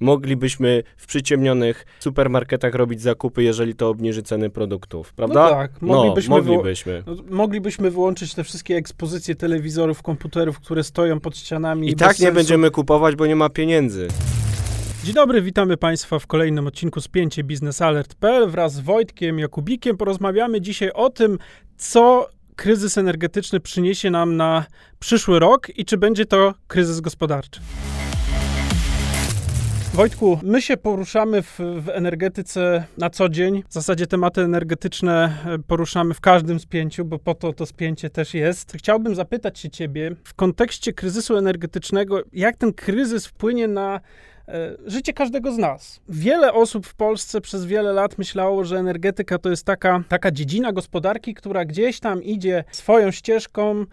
moglibyśmy w przyciemnionych supermarketach robić zakupy, jeżeli to obniży ceny produktów, prawda? No tak, moglibyśmy, no, moglibyśmy. No, moglibyśmy wyłączyć te wszystkie ekspozycje telewizorów, komputerów, które stoją pod ścianami. I tak nie sensu. będziemy kupować, bo nie ma pieniędzy. Dzień dobry, witamy Państwa w kolejnym odcinku Spięcie biznesalert.pl wraz z Wojtkiem Jakubikiem. Porozmawiamy dzisiaj o tym, co kryzys energetyczny przyniesie nam na przyszły rok i czy będzie to kryzys gospodarczy. Wojtku, my się poruszamy w, w, energetyce na co dzień. W zasadzie tematy energetyczne e, poruszamy w każdym spięciu, bo po to to spięcie też jest. Chciałbym zapytać się ciebie w kontekście kryzysu energetycznego, jak ten kryzys wpłynie na życie każdego z nas. Wiele osób w Polsce przez wiele lat myślało, że energetyka to jest taka, taka dziedzina gospodarki, która gdzieś tam idzie swoją ścieżką,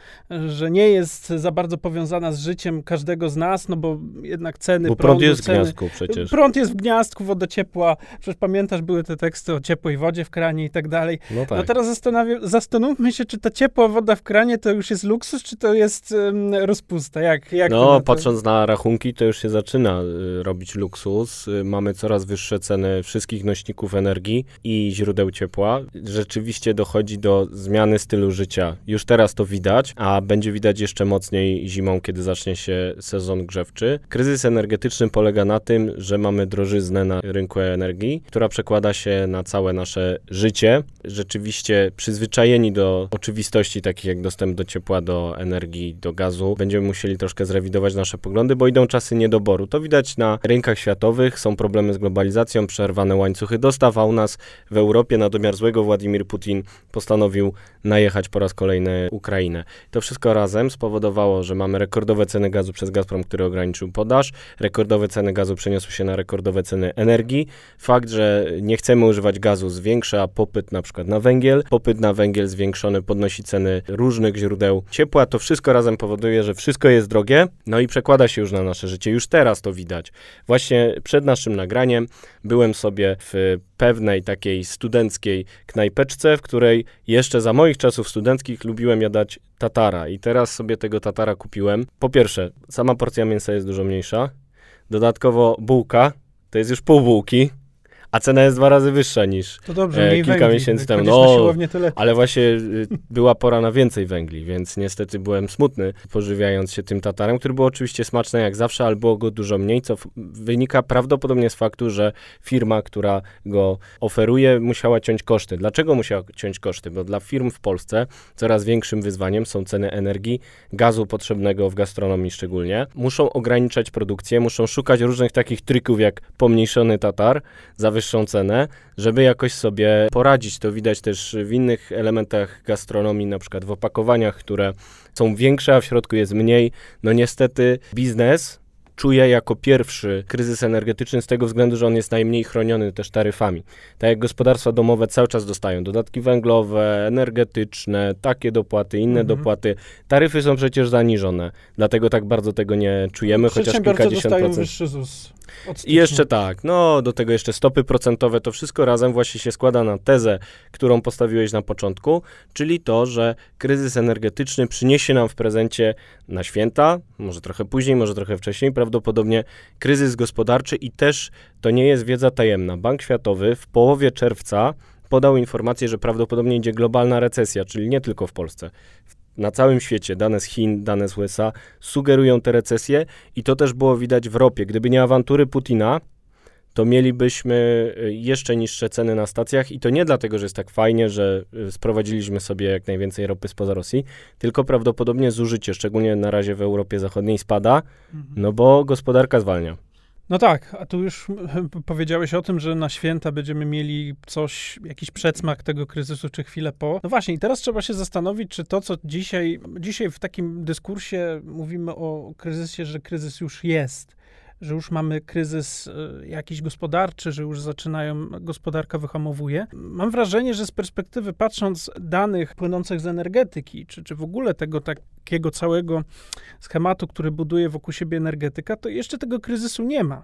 że nie jest za bardzo powiązana z życiem każdego z nas, no bo jednak ceny bo prądu, prąd jest ceny, w gniazdku przecież. Prąd jest w gniazdku, woda ciepła. Przecież pamiętasz, były te teksty o ciepłej wodzie w kranie i tak dalej. No, tak. no teraz zastanówmy się, czy ta ciepła woda w kranie to już jest luksus, czy to jest um, rozpusta? Jak, jak no, patrząc na rachunki, to już się zaczyna y, robić luksus. Mamy coraz wyższe ceny wszystkich nośników energii i źródeł ciepła. Rzeczywiście dochodzi do zmiany stylu życia. Już teraz to widać, a będzie widać jeszcze mocniej zimą, kiedy zacznie się sezon grzewczy. Kryzys energetyczny polega na tym, że mamy drożyznę na rynku energii, która przekłada się na całe nasze życie. Rzeczywiście przyzwyczajeni do oczywistości, takich jak dostęp do ciepła, do energii, do gazu, będziemy musieli troszkę zrewidować nasze poglądy, bo idą czasy niedoboru. To widać na rynkach światowych, są problemy z globalizacją, przerwane łańcuchy dostaw, a u nas w Europie na domiar złego Władimir Putin postanowił najechać po raz kolejny Ukrainę. To wszystko razem spowodowało, że mamy rekordowe ceny gazu przez Gazprom, który ograniczył podaż, rekordowe ceny gazu przeniosły się na rekordowe ceny energii. Fakt, że nie chcemy używać gazu zwiększa popyt na przykład na węgiel, popyt na węgiel zwiększony podnosi ceny różnych źródeł ciepła. To wszystko razem powoduje, że wszystko jest drogie, no i przekłada się już na nasze życie. Już teraz to widać. Właśnie przed naszym nagraniem byłem sobie w pewnej takiej studenckiej knajpeczce, w której jeszcze za moich czasów studenckich lubiłem jadać tatara i teraz sobie tego tatara kupiłem. Po pierwsze, sama porcja mięsa jest dużo mniejsza. Dodatkowo bułka, to jest już pół bułki, a cena jest dwa razy wyższa niż to dobrze, e, kilka węgli. miesięcy temu. No, ale właśnie y, była pora na więcej węgli, więc niestety byłem smutny, pożywiając się tym tatarem, który był oczywiście smaczny jak zawsze, ale było go dużo mniej, co wynika prawdopodobnie z faktu, że firma, która go oferuje, musiała ciąć koszty. Dlaczego musiała ciąć koszty? Bo dla firm w Polsce coraz większym wyzwaniem są ceny energii, gazu potrzebnego w gastronomii szczególnie. Muszą ograniczać produkcję, muszą szukać różnych takich trików jak pomniejszony tatar, zawyższony wyższą cenę, żeby jakoś sobie poradzić. To widać też w innych elementach gastronomii, na przykład w opakowaniach, które są większe, a w środku jest mniej. No niestety biznes czuje jako pierwszy kryzys energetyczny z tego względu, że on jest najmniej chroniony też taryfami. Tak jak gospodarstwa domowe cały czas dostają dodatki węglowe, energetyczne, takie dopłaty, inne mhm. dopłaty. Taryfy są przecież zaniżone, dlatego tak bardzo tego nie czujemy, chociaż kilkadziesiąt procent. I jeszcze tak, no do tego jeszcze stopy procentowe, to wszystko razem właśnie się składa na tezę, którą postawiłeś na początku, czyli to, że kryzys energetyczny przyniesie nam w prezencie na święta, może trochę później, może trochę wcześniej, prawdopodobnie kryzys gospodarczy i też to nie jest wiedza tajemna. Bank Światowy w połowie czerwca podał informację, że prawdopodobnie idzie globalna recesja, czyli nie tylko w Polsce. Na całym świecie, dane z Chin, dane z USA, sugerują te recesje i to też było widać w ropie. Gdyby nie awantury Putina, to mielibyśmy y, jeszcze niższe ceny na stacjach i to nie dlatego, że jest tak fajnie, że y, sprowadziliśmy sobie jak najwięcej ropy spoza Rosji, tylko prawdopodobnie zużycie, szczególnie na razie w Europie Zachodniej, spada, mhm. no bo gospodarka zwalnia. No tak, a tu już powiedziałeś o tym, że na święta będziemy mieli coś, jakiś przedsmak tego kryzysu, czy chwilę po. No właśnie, i teraz trzeba się zastanowić, czy to, co dzisiaj, dzisiaj w takim dyskursie mówimy o kryzysie, że kryzys już jest że już mamy kryzys e, jakiś gospodarczy, że już zaczynają, gospodarka wyhamowuje. Mam wrażenie, że z perspektywy patrząc danych płynących z energetyki, czy, czy w ogóle tego takiego całego schematu, który buduje wokół siebie energetyka, to jeszcze tego kryzysu nie ma.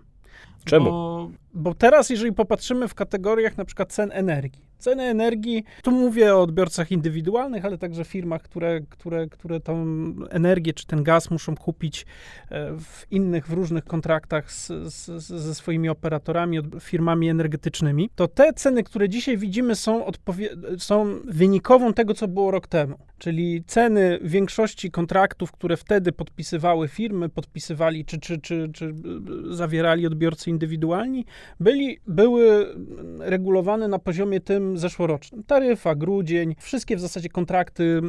Czemu? Bo Bo teraz, jeżeli popatrzymy w kategoriach na przykład cen energii, ceny energii, tu mówię o odbiorcach indywidualnych, ale także firmach, które, które, które tą energię czy ten gaz muszą kupić e, w innych, w różnych kontraktach z, z, ze swoimi operatorami, firmami energetycznymi, to te ceny, które dzisiaj widzimy, są, są wynikową tego, co było rok temu. Czyli ceny większości kontraktów, które wtedy podpisywały firmy, podpisywali czy, czy, czy, czy zawierali odbiorcy indywidualni, byli, były regulowane na poziomie tym zeszłorocznym. Taryfa, grudzień, wszystkie w zasadzie kontrakty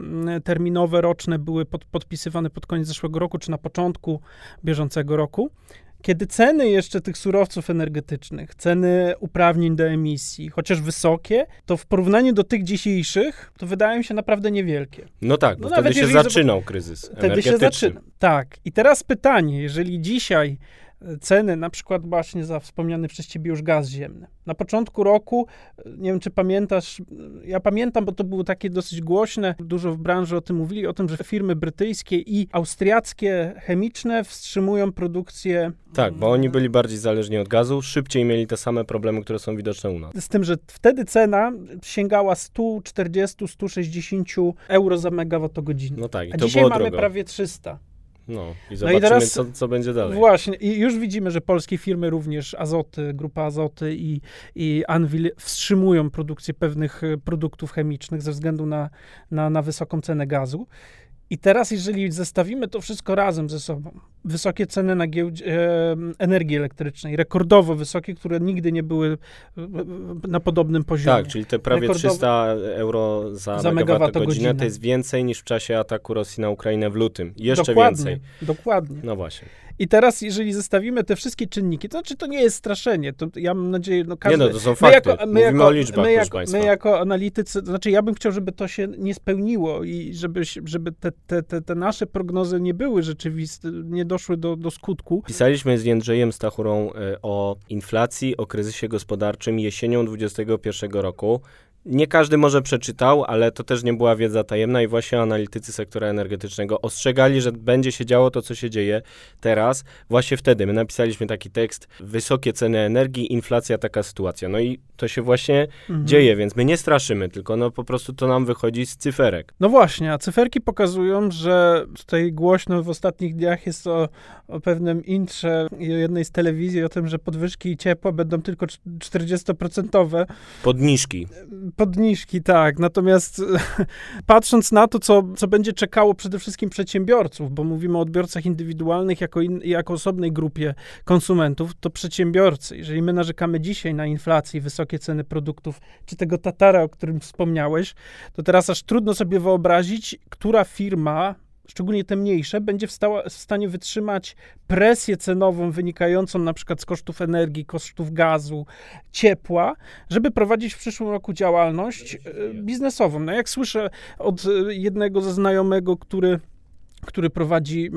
terminowe, roczne były pod, podpisywane pod koniec zeszłego roku, czy na początku bieżącego roku. Kiedy ceny jeszcze tych surowców energetycznych, ceny uprawnień do emisji, chociaż wysokie, to w porównaniu do tych dzisiejszych, to wydają się naprawdę niewielkie. No tak, bo no wtedy się zaczynał kryzys Wtedy się zaczyna. Tak. I teraz pytanie, jeżeli dzisiaj ceny, na przykład właśnie za wspomniany przez ciebie już gaz ziemny. Na początku roku, nie wiem czy pamiętasz, ja pamiętam, bo to było takie dosyć głośne, dużo w branży o tym mówili, o tym, że firmy brytyjskie i austriackie chemiczne wstrzymują produkcję. Tak, bo oni byli bardziej zależni od gazu, szybciej mieli te same problemy, które są widoczne u nas. Z tym, że wtedy cena sięgała 140-160 euro za megawattogodzinę. No tak, i to A dzisiaj było mamy drogo. prawie 300. No i zobaczymy, no i teraz, co, co będzie dalej. Właśnie, i już widzimy, że polskie firmy, również Azoty, Grupa Azoty i, i Anvil wstrzymują produkcję pewnych e, produktów chemicznych ze względu na, na, na wysoką cenę gazu. I teraz, jeżeli zestawimy to wszystko razem ze sobą, wysokie ceny na giełdzie e, energii elektrycznej, rekordowo wysokie, które nigdy nie były na podobnym poziomie. Tak, czyli te prawie rekordowo, 300 euro za, za megawattogodzinę to jest więcej niż w czasie ataku Rosji na Ukrainę w lutym. Jeszcze dokładnie, więcej. Dokładnie. No właśnie. I teraz, jeżeli zestawimy te wszystkie czynniki, to znaczy to nie jest straszenie. To ja mam nadzieję, no każdy... Nie no, to są fakty. My jako, my Mówimy jako, o liczbach, my jako, my jako analitycy, to znaczy ja bym chciał, żeby to się nie spełniło i żeby, żeby te, te, te, te nasze prognozy nie były rzeczywiste, nie doszły do, do skutku. Pisaliśmy z Jędrzejem Stachurą e, o inflacji, o kryzysie gospodarczym jesienią 2021 roku. Nie każdy może przeczytał, ale to też nie była wiedza tajemna i właśnie analitycy sektora energetycznego ostrzegali, że będzie się działo to, co się dzieje teraz. Właśnie wtedy my napisaliśmy taki tekst, wysokie ceny energii, inflacja, taka sytuacja. No i to się właśnie mhm. dzieje, więc my nie straszymy, tylko no po prostu to nam wychodzi z cyferek. No właśnie, a cyferki pokazują, że tutaj głośno w ostatnich dniach jest o, o pewnym intrze jednej z telewizji, o tym, że podwyżki ciepła będą tylko 40%. Podniżki podniżki, tak. Natomiast patrząc na to, co, co będzie czekało przede wszystkim przedsiębiorców, bo mówimy o odbiorcach indywidualnych jako, in, jako osobnej grupie konsumentów, to przedsiębiorcy, jeżeli my narzekamy dzisiaj na inflację, wysokie ceny produktów, czy tego tatara, o którym wspomniałeś, to teraz aż trudno sobie wyobrazić, która firma szczególnie te mniejsze, będzie w, w, stanie wytrzymać presję cenową wynikającą na przykład z kosztów energii, kosztów gazu, ciepła, żeby prowadzić w przyszłym roku działalność e, biznesową. No jak słyszę od e, jednego ze znajomego, który który prowadzi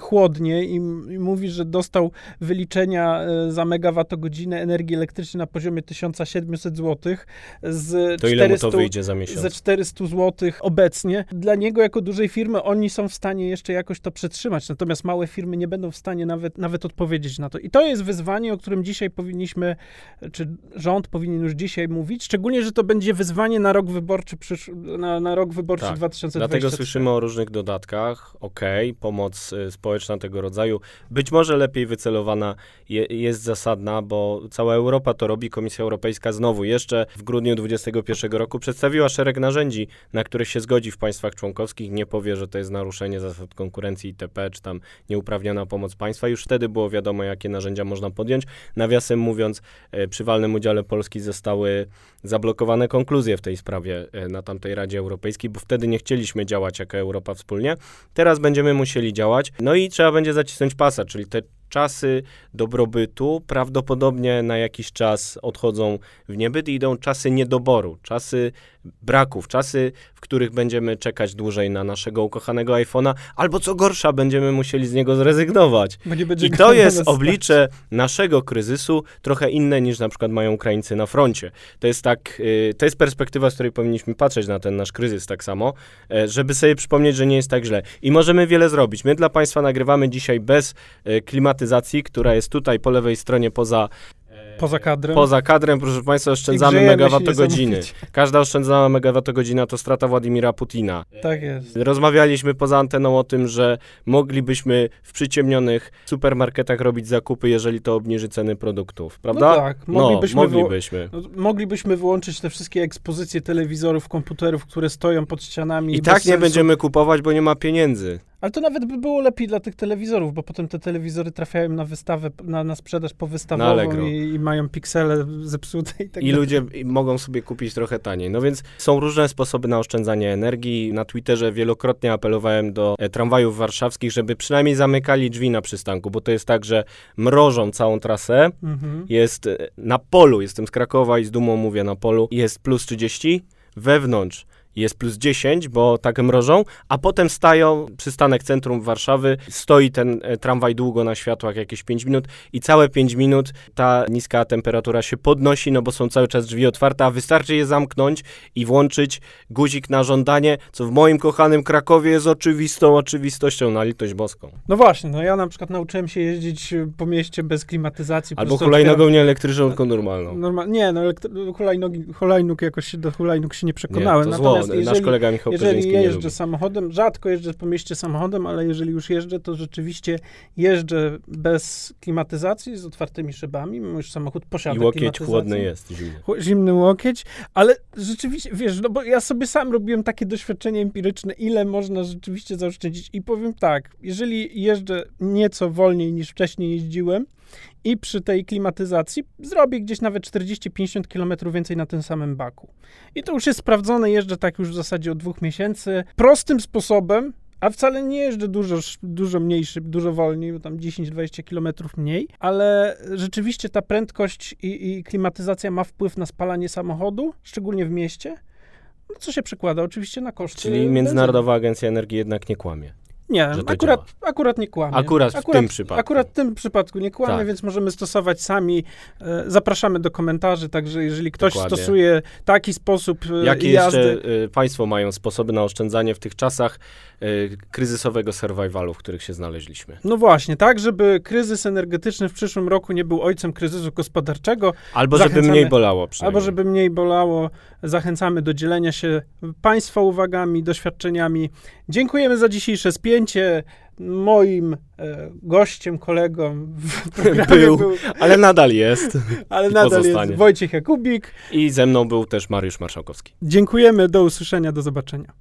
chłodnie i, i, mówi, że dostał wyliczenia e, za megawattogodzinę energii elektrycznej na poziomie 1700 zł z to 400, to wyjdzie za miesiąc? Ze 400 zł obecnie. Dla niego jako dużej firmy oni są w stanie jeszcze jakoś to przetrzymać, natomiast małe firmy nie będą w stanie nawet, nawet odpowiedzieć na to. I to jest wyzwanie, o którym dzisiaj powinniśmy, czy rząd powinien już dzisiaj mówić, szczególnie, że to będzie wyzwanie na rok wyborczy, przysz, na, na rok wyborczy tak, 2023. Dlatego słyszymy o różnych dodatkach, ok, pomoc y, społeczna tego rodzaju, być może lepiej wycelowana je, jest zasadna, bo cała Europa to robi. Komisja Europejska znowu jeszcze w grudniu 2021 roku przedstawiła szereg narzędzi, na które się zgodzi w państwach członkowskich. Nie powie, że to jest naruszenie zasad konkurencji itp., czy tam nieuprawniona pomoc państwa. Już wtedy było wiadomo, jakie narzędzia można podjąć. Nawiasem mówiąc, y, przy walnym udziale Polski zostały zablokowane konkluzje w tej sprawie y, na tamtej Radzie Europejskiej, bo wtedy nie chcieliśmy działać jako Europa wspólnie. Teraz będziemy musieli działać. No i trzeba będzie zacisnąć pasa, czyli te czasy dobrobytu prawdopodobnie na jakiś czas odchodzą w niebyt i idą czasy niedoboru, czasy braków, czasy, w których będziemy czekać dłużej na naszego ukochanego iPhone'a, albo co gorsza, będziemy musieli z niego zrezygnować. I to jest oblicze naszego kryzysu, trochę inne niż na przykład mają Ukraińcy na froncie. To jest tak, y, to jest perspektywa, z której powinniśmy patrzeć na ten nasz kryzys tak samo, e, żeby sobie przypomnieć, że nie jest tak źle. I możemy wiele zrobić. My dla Państwa nagrywamy dzisiaj bez e, klimatu klimatyzacji, która jest tutaj po lewej stronie poza Poza kadrem. Poza kadrem, proszę Państwa, oszczędzamy megawattogodziny. Każda oszczędzana megawattogodzina to strata Władimira Putina. Tak jest. Rozmawialiśmy poza anteną o tym, że moglibyśmy w przyciemnionych supermarketach robić zakupy, jeżeli to obniży ceny produktów, prawda? No tak, moglibyśmy, no, wyło- moglibyśmy. no, moglibyśmy wyłączyć te wszystkie ekspozycje telewizorów, komputerów, które stoją pod ścianami. I tak nie sensu. będziemy kupować, bo nie ma pieniędzy. Ale to nawet by było lepiej dla tych telewizorów, bo potem te telewizory trafiają na wystawę, na, na sprzedaż powystawową i, i mają piksele zepsute i tak I dalej. ludzie mogą sobie kupić trochę taniej. No więc są różne sposoby na oszczędzanie energii. Na Twitterze wielokrotnie apelowałem do e, tramwajów warszawskich, żeby przynajmniej zamykali drzwi na przystanku, bo to jest tak, że mrożą całą trasę. Mhm. Jest e, na polu, jestem z Krakowa i z dumą mówię na polu, jest plus 30, wewnątrz jest plus 10, bo tak mrożą, a potem stają, przystanek centrum Warszawy, stoi ten e, tramwaj długo na światłach, jakieś 5 minut i całe 5 minut ta niska temperatura się podnosi, no bo są cały czas drzwi otwarte, a wystarczy je zamknąć i włączyć guzik na żądanie, co w moim kochanym Krakowie jest oczywistą oczywistością na litość boską. No właśnie, no ja na przykład nauczyłem się jeździć y, po mieście bez klimatyzacji. Albo hulajnogą nie elektryczną, tylko normalną. Normal, nie, no elektry- hulajnogi, hulajnóg jakoś się do hulajnóg się nie Nie, przekonałem. to zło. Natomiast Nasz jeżeli, kolega Michał jeżeli nie jeżdżę samochodem, rzadko jeżdżę po mieście samochodem, ale jeżeli już jeżdżę, to rzeczywiście jeżdżę bez klimatyzacji, z otwartymi szybami. Mój samochód posiada I łokieć chłodny jest, zimny. Zimny łokieć, ale rzeczywiście, wiesz, no bo ja sobie sam robiłem takie doświadczenie empiryczne, ile można rzeczywiście zaoszczędzić. I powiem tak, jeżeli jeżdżę nieco wolniej niż wcześniej jeździłem i przy tej klimatyzacji zrobię gdzieś nawet 40-50 km więcej na tym samym baku. I to już jest sprawdzone, jeżdżę tak już w zasadzie od dwóch miesięcy. Prostym sposobem, a wcale nie jeżdżę dużo, dużo mniejszy, dużo wolniej, bo tam 10-20 km mniej, ale rzeczywiście ta prędkość i, i klimatyzacja ma wpływ na spalanie samochodu, szczególnie w mieście. No, co się przekłada oczywiście na koszty. Czyli benzyny. Międzynarodowa Agencja Energii jednak nie kłamie. Nie, akurat, akurat nie kłamie. Akurat w tym przypadku. Akurat w tym przypadku nie kłamie, Tak. więc możemy stosować sami. E, Zapraszamy do komentarzy, także jeżeli ktoś Dokładnie. stosuje taki sposób e, Jakie jazdy... jeszcze państwo mają sposoby na oszczędzanie w tych czasach y, kryzysowego survivalu, w których się znaleźliśmy? No właśnie, tak, żeby kryzys energetyczny w przyszłym roku nie był ojcem kryzysu gospodarczego, Albo żeby mniej bolało albo żeby mniej bolało, zachęcamy do dzielenia się Państwa uwagami, doświadczeniami. Dziękujemy za dzisiejsze spięcie. Moim e, gościem, kolegą w programie Był. był, Ale nadal jest. ale nadal pozostanie. jest Wojciech Jakubik. I ze mną był też Mariusz Marszałkowski. Dziękujemy, do usłyszenia, do zobaczenia.